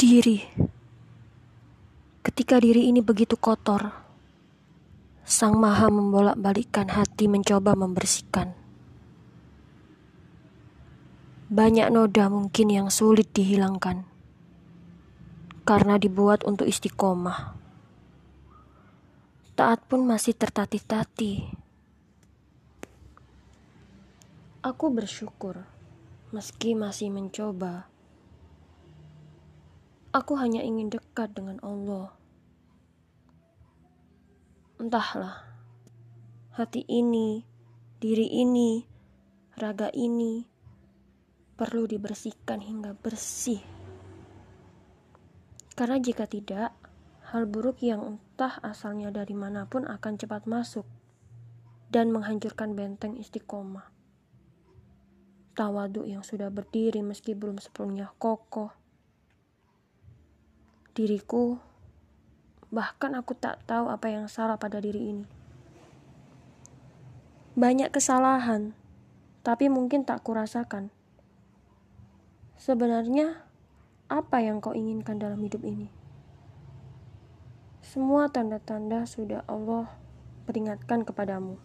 Diri. Ketika diri ini begitu kotor, Sang Maha membolak-balikkan hati mencoba membersihkan. Banyak noda mungkin yang sulit dihilangkan karena dibuat untuk istiqomah. Taat pun masih tertatih-tatih. Aku bersyukur meski masih mencoba. Aku hanya ingin dekat dengan Allah. Entahlah, hati ini, diri ini, raga ini perlu dibersihkan hingga bersih. Karena jika tidak, hal buruk yang entah asalnya dari mana pun akan cepat masuk dan menghancurkan benteng istiqomah tawaduk yang sudah berdiri meski belum sepenuhnya kokoh. Diriku, bahkan aku tak tahu apa yang salah pada diri ini. Banyak kesalahan, tapi mungkin tak kurasakan. Sebenarnya, apa yang kau inginkan dalam hidup ini? Semua tanda-tanda sudah Allah peringatkan kepadamu.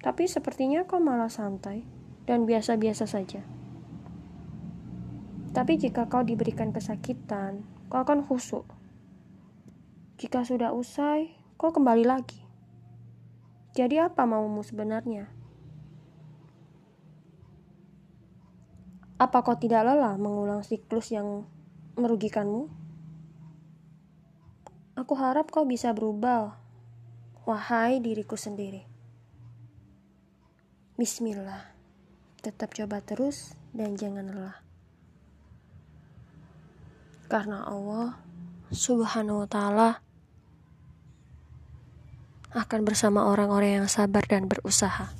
Tapi sepertinya kau malah santai dan biasa-biasa saja. Tapi jika kau diberikan kesakitan, kau akan khusuk. Jika sudah usai, kau kembali lagi. Jadi apa maumu sebenarnya? Apa kau tidak lelah mengulang siklus yang merugikanmu? Aku harap kau bisa berubah, wahai diriku sendiri. Bismillah. Tetap coba terus dan jangan lelah. Karena Allah Subhanahu wa taala akan bersama orang-orang yang sabar dan berusaha.